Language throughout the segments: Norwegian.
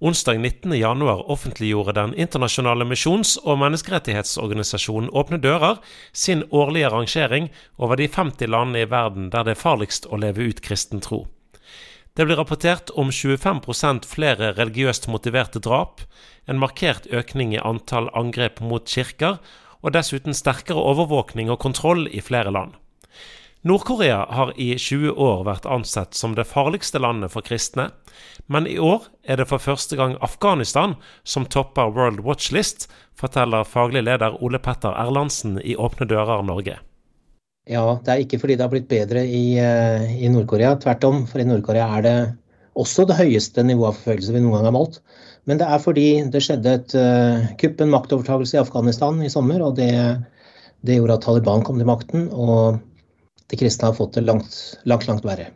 Onsdag 19.1 offentliggjorde den internasjonale misjons- og menneskerettighetsorganisasjonen Åpne dører sin årlige rangering over de 50 landene i verden der det er farligst å leve ut kristen tro. Det blir rapportert om 25% flere religiøst motiverte drap, en markert økning i antall angrep mot kirker, og dessuten sterkere overvåkning og kontroll i flere land. Nord-Korea har i 20 år vært ansett som det farligste landet for kristne, men i år er det for første gang Afghanistan som topper World Watch List, forteller faglig leder Ole Petter Erlandsen i Åpne dører Norge. Ja, det er ikke fordi det har blitt bedre i, eh, i Nord-Korea. Tvert om, for i Nord-Korea er det også det høyeste nivået av forfølgelse vi noen gang har målt. Men det er fordi det skjedde et uh, kupp, en maktovertakelse i Afghanistan i sommer, og det, det gjorde at Taliban kom til makten. og de kristne har fått det langt, langt, langt verre.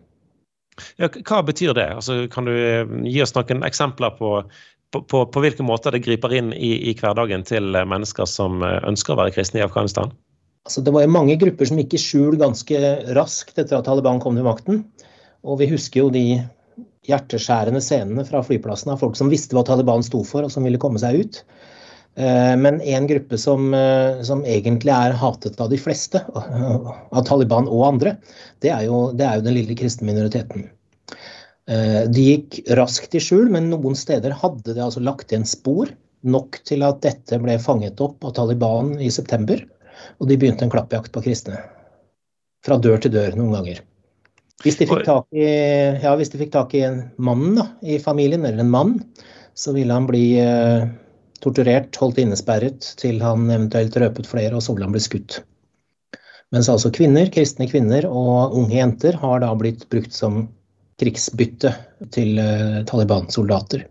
Ja, hva betyr det? Altså, kan du eh, gi oss noen eksempler på, på, på, på hvilke måter det griper inn i, i, hverdagen til eh, mennesker som eh, ønsker å være kristne i Afghanistan? Altså, det var jo mange grupper som gikk i skjul ganske raskt etter at Taliban kom til makten. Og vi husker jo de hjerteskjærende scenene fra flyplassen av folk som visste hva Taliban sto for, og som ville komme seg ut. Eh, men en gruppe som, eh, som, egentlig er hatet av de fleste, av Taliban og andre, det er jo, det er jo den lille kristne minoriteten. Eh, de gikk raskt i skjul, men noen steder hadde de altså lagt igjen spor nok til at dette ble fanget opp av Taliban i september. Og de begynte en klappjakt på kristne. Fra dør til dør noen ganger. Hvis de fikk tak i, ja, hvis de fikk tak i en mann da, i familien, eller en mann, så ville han bli torturert, holdt innesperret til han eventuelt røpet flere, og så ble skutt. Mens altså kvinner, kristne kvinner og unge jenter har da blitt brukt som krigsbytte til uh, Taliban-soldater.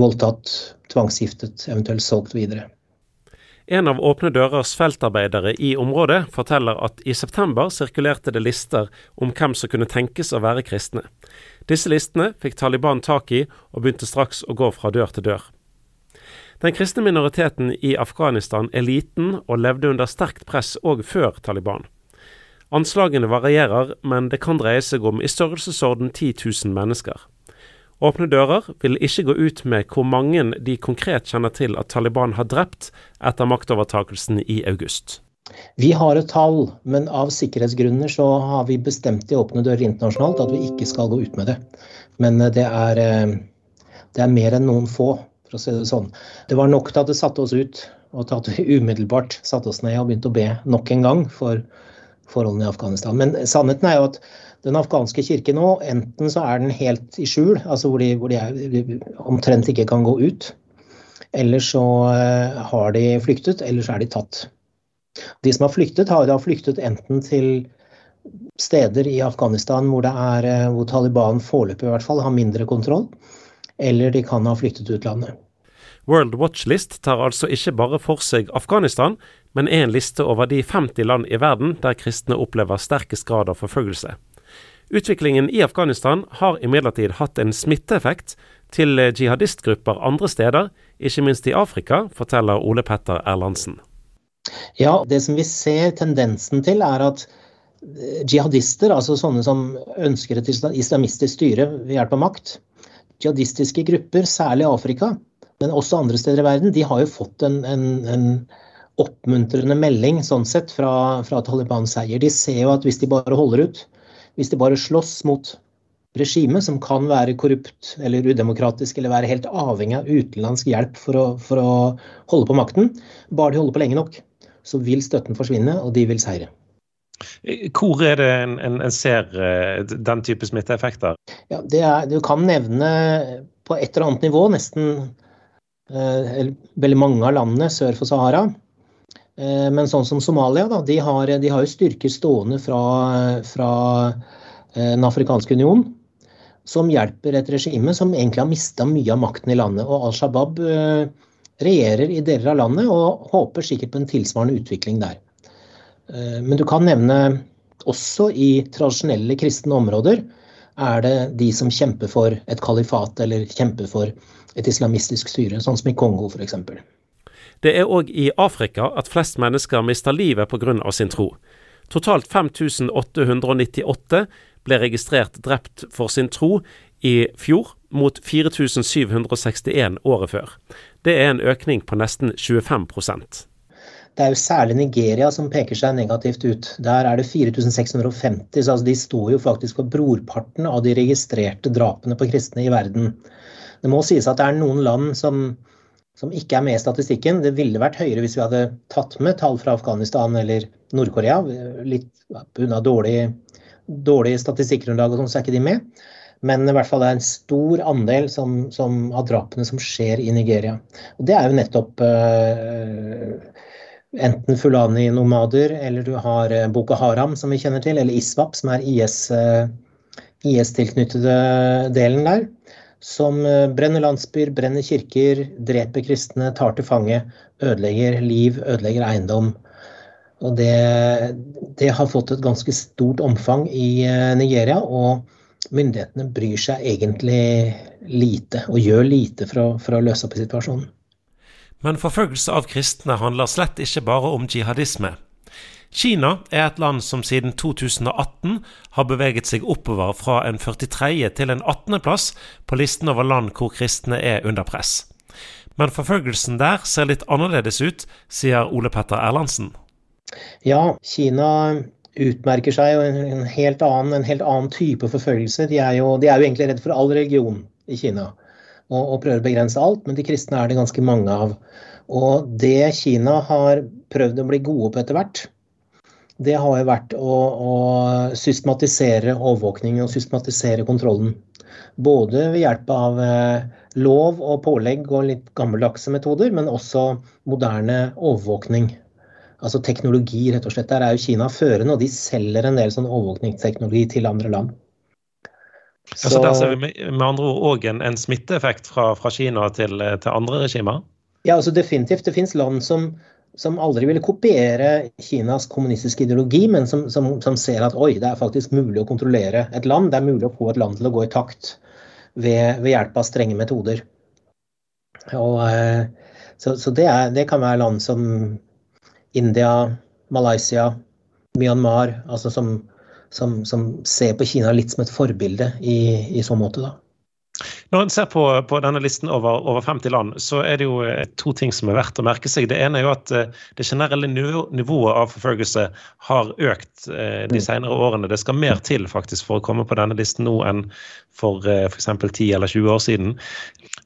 Voldtatt, tvangsgiftet, eventuelt solgt videre. En av Åpne dørers feltarbeidere i området forteller at i september sirkulerte det lister om hvem som kunne tenkes å være kristne. Disse listene fikk Taliban tak i, og begynte straks å gå fra dør til dør. Den kristne minoriteten i Afghanistan er liten og levde under sterkt press òg før Taliban. Anslagene varierer, men det kan dreie seg om i størrelsesorden 10 000 mennesker. Åpne dører vil ikke gå ut med hvor mange de konkret kjenner til at Taliban har drept etter maktovertakelsen i august. Vi har et tall, men av sikkerhetsgrunner så har vi bestemt i Åpne dører internasjonalt at vi ikke skal gå ut med det. Men det er, eh, det er mer enn noen få for å si det sånn. Det var nok til at det satte oss ut, og til at vi umiddelbart satte oss ned og begynte å be nok en gang for forholdene i Afghanistan. Men sannheten er jo at den afghanske kirken nå, enten så er den helt i skjul, altså hvor de, hvor de er, omtrent ikke kan gå ut, eller så eh, har de flyktet, eller så er de tatt. De som har flyktet, har da flyktet enten til steder i Afghanistan hvor, er, eh, hvor Taliban foreløpig i hvert fall har mindre kontroll, eller de kan ha flyttet ut landet. World Watch List tar altså ikke bare for seg Afghanistan, men er en liste over de 50 land i verden der kristne opplever sterkest grad av forfølgelse. Utviklingen i Afghanistan har imidlertid hatt en smitteeffekt til jihadistgrupper andre steder, ikke minst i Afrika, forteller Ole Petter Erlandsen. Ja, det som vi ser tendensen til, er at eh, jihadister, altså sånne som ønsker et islamistisk styre ved hjelp av makt, jihadistiske grupper, særlig i Afrika, men også andre steder i verden, de har jo fått en, en, en oppmuntrende melding sånn sett fra, fra Talibans seier. De ser jo at hvis de bare holder ut, hvis de bare slåss mot regimet, som kan være korrupt eller udemokratisk eller være helt avhengig av utenlandsk hjelp for å, for å holde på makten, bare de holder på lenge nok, så vil støtten forsvinne, og de vil seire. Hvor er det en, en, en ser eh, den type smitteeffekter? Ja, er, du kan nevne på et eller annet nivå nesten eh, veldig mange av landene sør for Sahara. Eh, men sånn som Somalia, da, de, har, de har jo styrker stående fra, fra Den afrikanske union som hjelper et regime som egentlig har mista mye av makten i landet. Og Al Shabaab regjerer i deler av landet og håper sikkert på en tilsvarende utvikling der. Eh, men du kan nevne også i tradisjonelle kristne områder er det de som kjemper for et kalifat eller kjemper for et islamistisk styre, sånn som i Kongo f.eks. Det er òg i Afrika at flest mennesker mister livet pga. sin tro. Totalt 5898, ble registrert drept for sin tro i fjor, mot 4761 året før. Det er en økning på nesten 25 det er jo særlig Nigeria som peker seg negativt ut. Der er det 4650, så altså de står jo faktisk for brorparten av de registrerte drapene på kristne i verden. Det må sies at det er noen land som, som ikke er med i statistikken. Det ville vært høyere hvis vi hadde tatt med tall fra Afghanistan eller Nord-Korea. Litt unna dårlig, dårlig statistikkgrunnlag og sånn, så er ikke de med. Men i hvert fall det er en stor andel som, som, av drapene som skjer i Nigeria. Og det er jo nettopp uh, enten Fulani-nomader, eller du har eh, Boko Haram, som vi kjenner til, eller ISWAP, som er IS-tilknyttede IS eh, delen der. Som eh, brenner landsbyer, brenner kirker, dreper kristne, tar til fange, ødelegger liv, ødelegger eiendom. Og det, det har fått et ganske stort omfang i Nigeria, og myndighetene bryr seg egentlig lite, og gjør lite for å, for å løse opp i situasjonen. Men forfølgelse av kristne handler slett ikke bare om jihadisme. Kina er et land som siden 2018 har beveget seg oppover fra en 43. til en 18. plass på listen over land hvor kristne er under press. Men forfølgelsen der ser litt annerledes ut, sier Ole Petter Erlandsen. Ja, Kina utmerker seg jo en helt annen, en helt annen type forfølgelse. De er, jo, de er jo egentlig redd for all religion i Kina og, og prøver å begrense alt, men de kristne er det ganske mange av. Og det Kina har prøvd å bli gode på etter hvert, det har jo vært å, å systematisere overvåkningen og systematisere kontrollen. Både ved hjelp av eh, lov og pålegg og litt gammeldagse metoder, men også moderne overvåkning. Altså teknologi, rett og slett. Der er jo Kina førende, og de selger en del sånn overvåkningsteknologi til andre land. Så, altså Der ser vi med, andre ord òg en, en, smitteeffekt fra, fra Kina til, til, andre regimer? Ja, altså definitivt. Det finnes land som, som aldri ville kopiere Kinas kommunistiske ideologi, men som, som, som, ser at oi, det er faktisk mulig å kontrollere et land. Det er mulig å få et land til å gå i takt ved, ved hjelp av strenge metoder. Og, eh, så, så det, er, det, kan være land som India, Malaysia, Myanmar, altså som, som, som, ser på Kina litt som et forbilde i, i så måte. da. Når en ser på, på denne listen over, over, 50 land, så er det jo eh, to ting som er verdt å merke seg. Det ene er jo at eh, det generelle nivået av forfølgelse har økt eh, de mm. senere årene. Det skal mer til faktisk for å komme på denne listen nå enn for f.eks. 10 eller 20 år siden.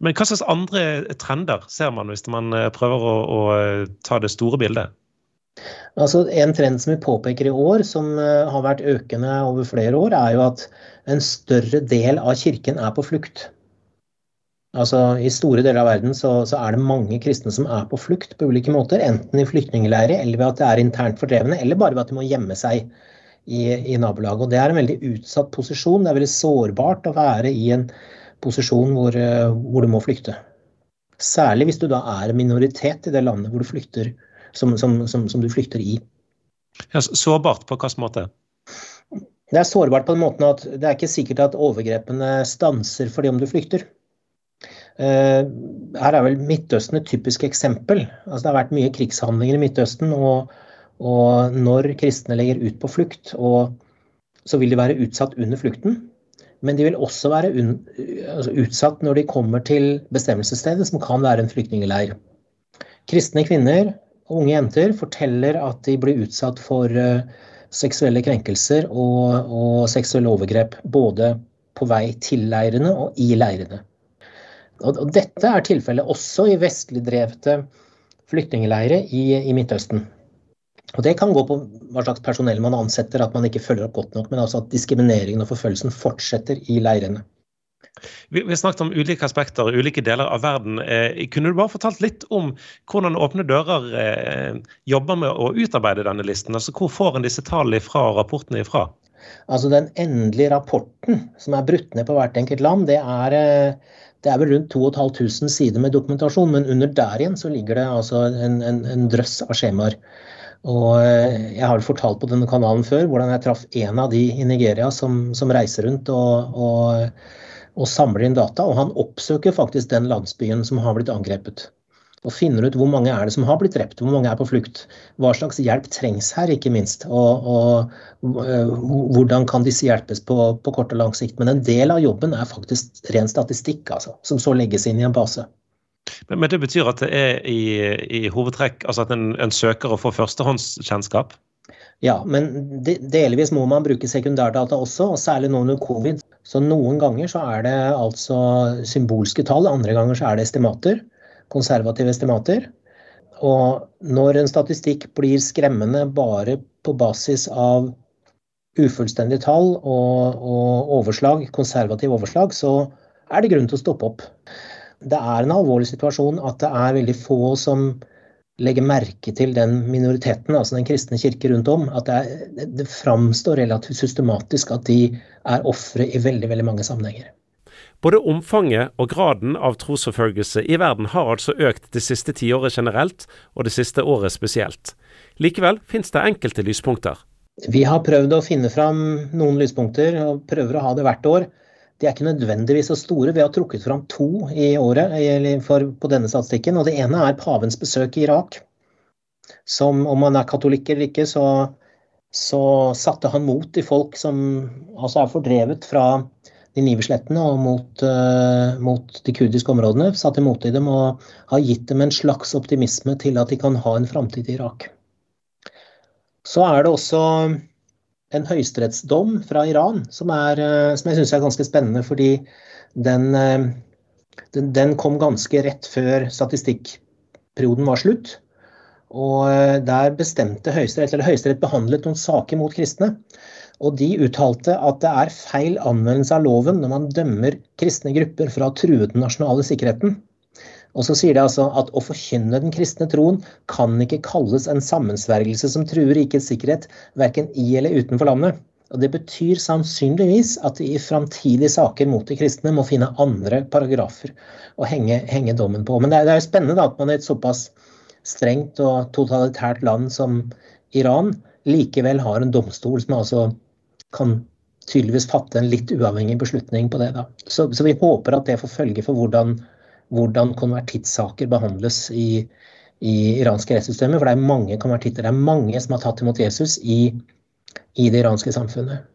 Men hva slags andre trender ser man hvis man prøver å, å ta det store bildet? Altså, en trend som vi påpeker i år, som uh, har vært økende over flere år, er jo at en større del av kirken er på flukt. Altså, I store deler av verden så, så, er det mange kristne som er på flukt på ulike måter. Enten i flyktningleirer, eller ved at det er internt fordrevne, eller bare ved at de må gjemme seg i, i nabolaget. Og Det er en veldig utsatt posisjon. Det er veldig sårbart å være i en posisjon hvor, uh, hvor du må flykte. Særlig hvis du da er en minoritet i det landet hvor du flykter som, som, som, som du flykter i. Ja, sårbart på hvilken måte? Det er sårbart på den måten at det er ikke sikkert at overgrepene stanser fordi om du flykter. Uh, her er vel Midtøsten et typisk eksempel. Altså, det har vært mye krigshandlinger i Midtøsten. Og, og når kristne legger ut på flukt, og, så vil de være utsatt under flukten. Men de vil også være un, altså, utsatt når de kommer til bestemmelsesstedet, som kan være en flyktningleir. Kristne kvinner unge jenter forteller at de blir utsatt for uh, seksuelle krenkelser og, og, seksuelle overgrep. Både på vei til leirene og i leirene. Og, og dette er tilfellet også i vestlig drevne flyktningleirer i, i, Midtøsten. Og Det kan gå på hva slags personell man ansetter, at man ikke følger opp godt nok, men altså at diskrimineringen og forfølgelsen fortsetter i leirene. Vi, vi, snakket om ulike aspekter i ulike deler av verden. Eh, kunne du bare fortalt litt om hvordan Åpne dører eh, jobber med å utarbeide denne listen? Altså Hvor får en disse tallene fra og rapportene ifra? Altså Den endelige rapporten som er brutt ned på hvert enkelt land, det er, eh, det er vel rundt 2500 sider med dokumentasjon. Men under der igjen så ligger det altså en, en, en drøss av skjemaer. Og eh, jeg har fortalt på denne kanalen før hvordan jeg traff en av de i Nigeria som, som reiser rundt og, og og samler inn data. Og han oppsøker faktisk den landsbyen som har blitt angrepet. og finner ut hvor mange er det som har blitt drept, hvor mange er på flukt. Hva slags hjelp trengs her, ikke minst. Og, og uh, hvordan kan disse hjelpes på, på, kort og lang sikt. Men en del av jobben er faktisk ren statistikk, altså, som så legges inn i en base. Men, men det betyr at det er i, i hovedtrekk altså at en, en søker å få førstehåndskjennskap? Ja, men delvis må man bruke sekundærdata også, og særlig nå under covid. Så noen ganger så er det altså symbolske tall, andre ganger så er det estimater konservative estimater. Og når en statistikk blir skremmende bare på basis av ufullstendige tall og, og overslag, konservative overslag, så er det grunn til å stoppe opp. Det er en alvorlig situasjon at det er veldig få som legger merke til den minoriteten, altså den kristne kirke rundt om. At det, er, det framstår relativt systematisk at de er ofre i veldig, veldig mange sammenhenger. Både omfanget og graden av trosforfølgelse i verden har altså økt det siste tiåret generelt, og det siste året spesielt. Likevel finnes det enkelte lyspunkter. Vi har prøvd å finne fram noen lyspunkter, og prøver å ha det hvert år. De er ikke nødvendigvis så store. Vi har trukket fram to i året for, på denne statistikken. og Det ene er pavens besøk i Irak. Som om man er katolikk eller ikke, så, så satte han mot i folk som altså er fordrevet fra de niveslettene og mot, uh, mot, de kurdiske områdene. Satt imot i dem og har gitt dem en slags optimisme til at de kan ha en framtid i Irak. Så er det også en høyesterettsdom fra Iran som, er, uh, som jeg syns er ganske spennende, fordi den, uh, den, den, kom ganske rett før statistikkperioden var slutt. Og der bestemte Høyesterett, eller Høyesterett behandlet noen saker mot kristne. Og de uttalte at det er feil anvendelse av loven når man dømmer kristne grupper for å ha truet den nasjonale sikkerheten. Og så sier de altså at å forkynne den kristne troen kan ikke kalles en sammensvergelse som truer rikets sikkerhet, verken i eller utenfor landet. Og Det betyr sannsynligvis at de i framtidige saker mot de kristne må finne andre paragrafer å henge, henge dommen på. Men det er, det er spennende at man i et såpass strengt og totalitært land som Iran likevel har en domstol som altså kan tydeligvis fatte en litt uavhengig beslutning på det. Da. Så, så vi håper at det får følge for hvordan, hvordan konvertittsaker behandles i, i iranske rettssystemer. For det er mange konvertitter, det er mange som har tatt imot Jesus i, i det iranske samfunnet.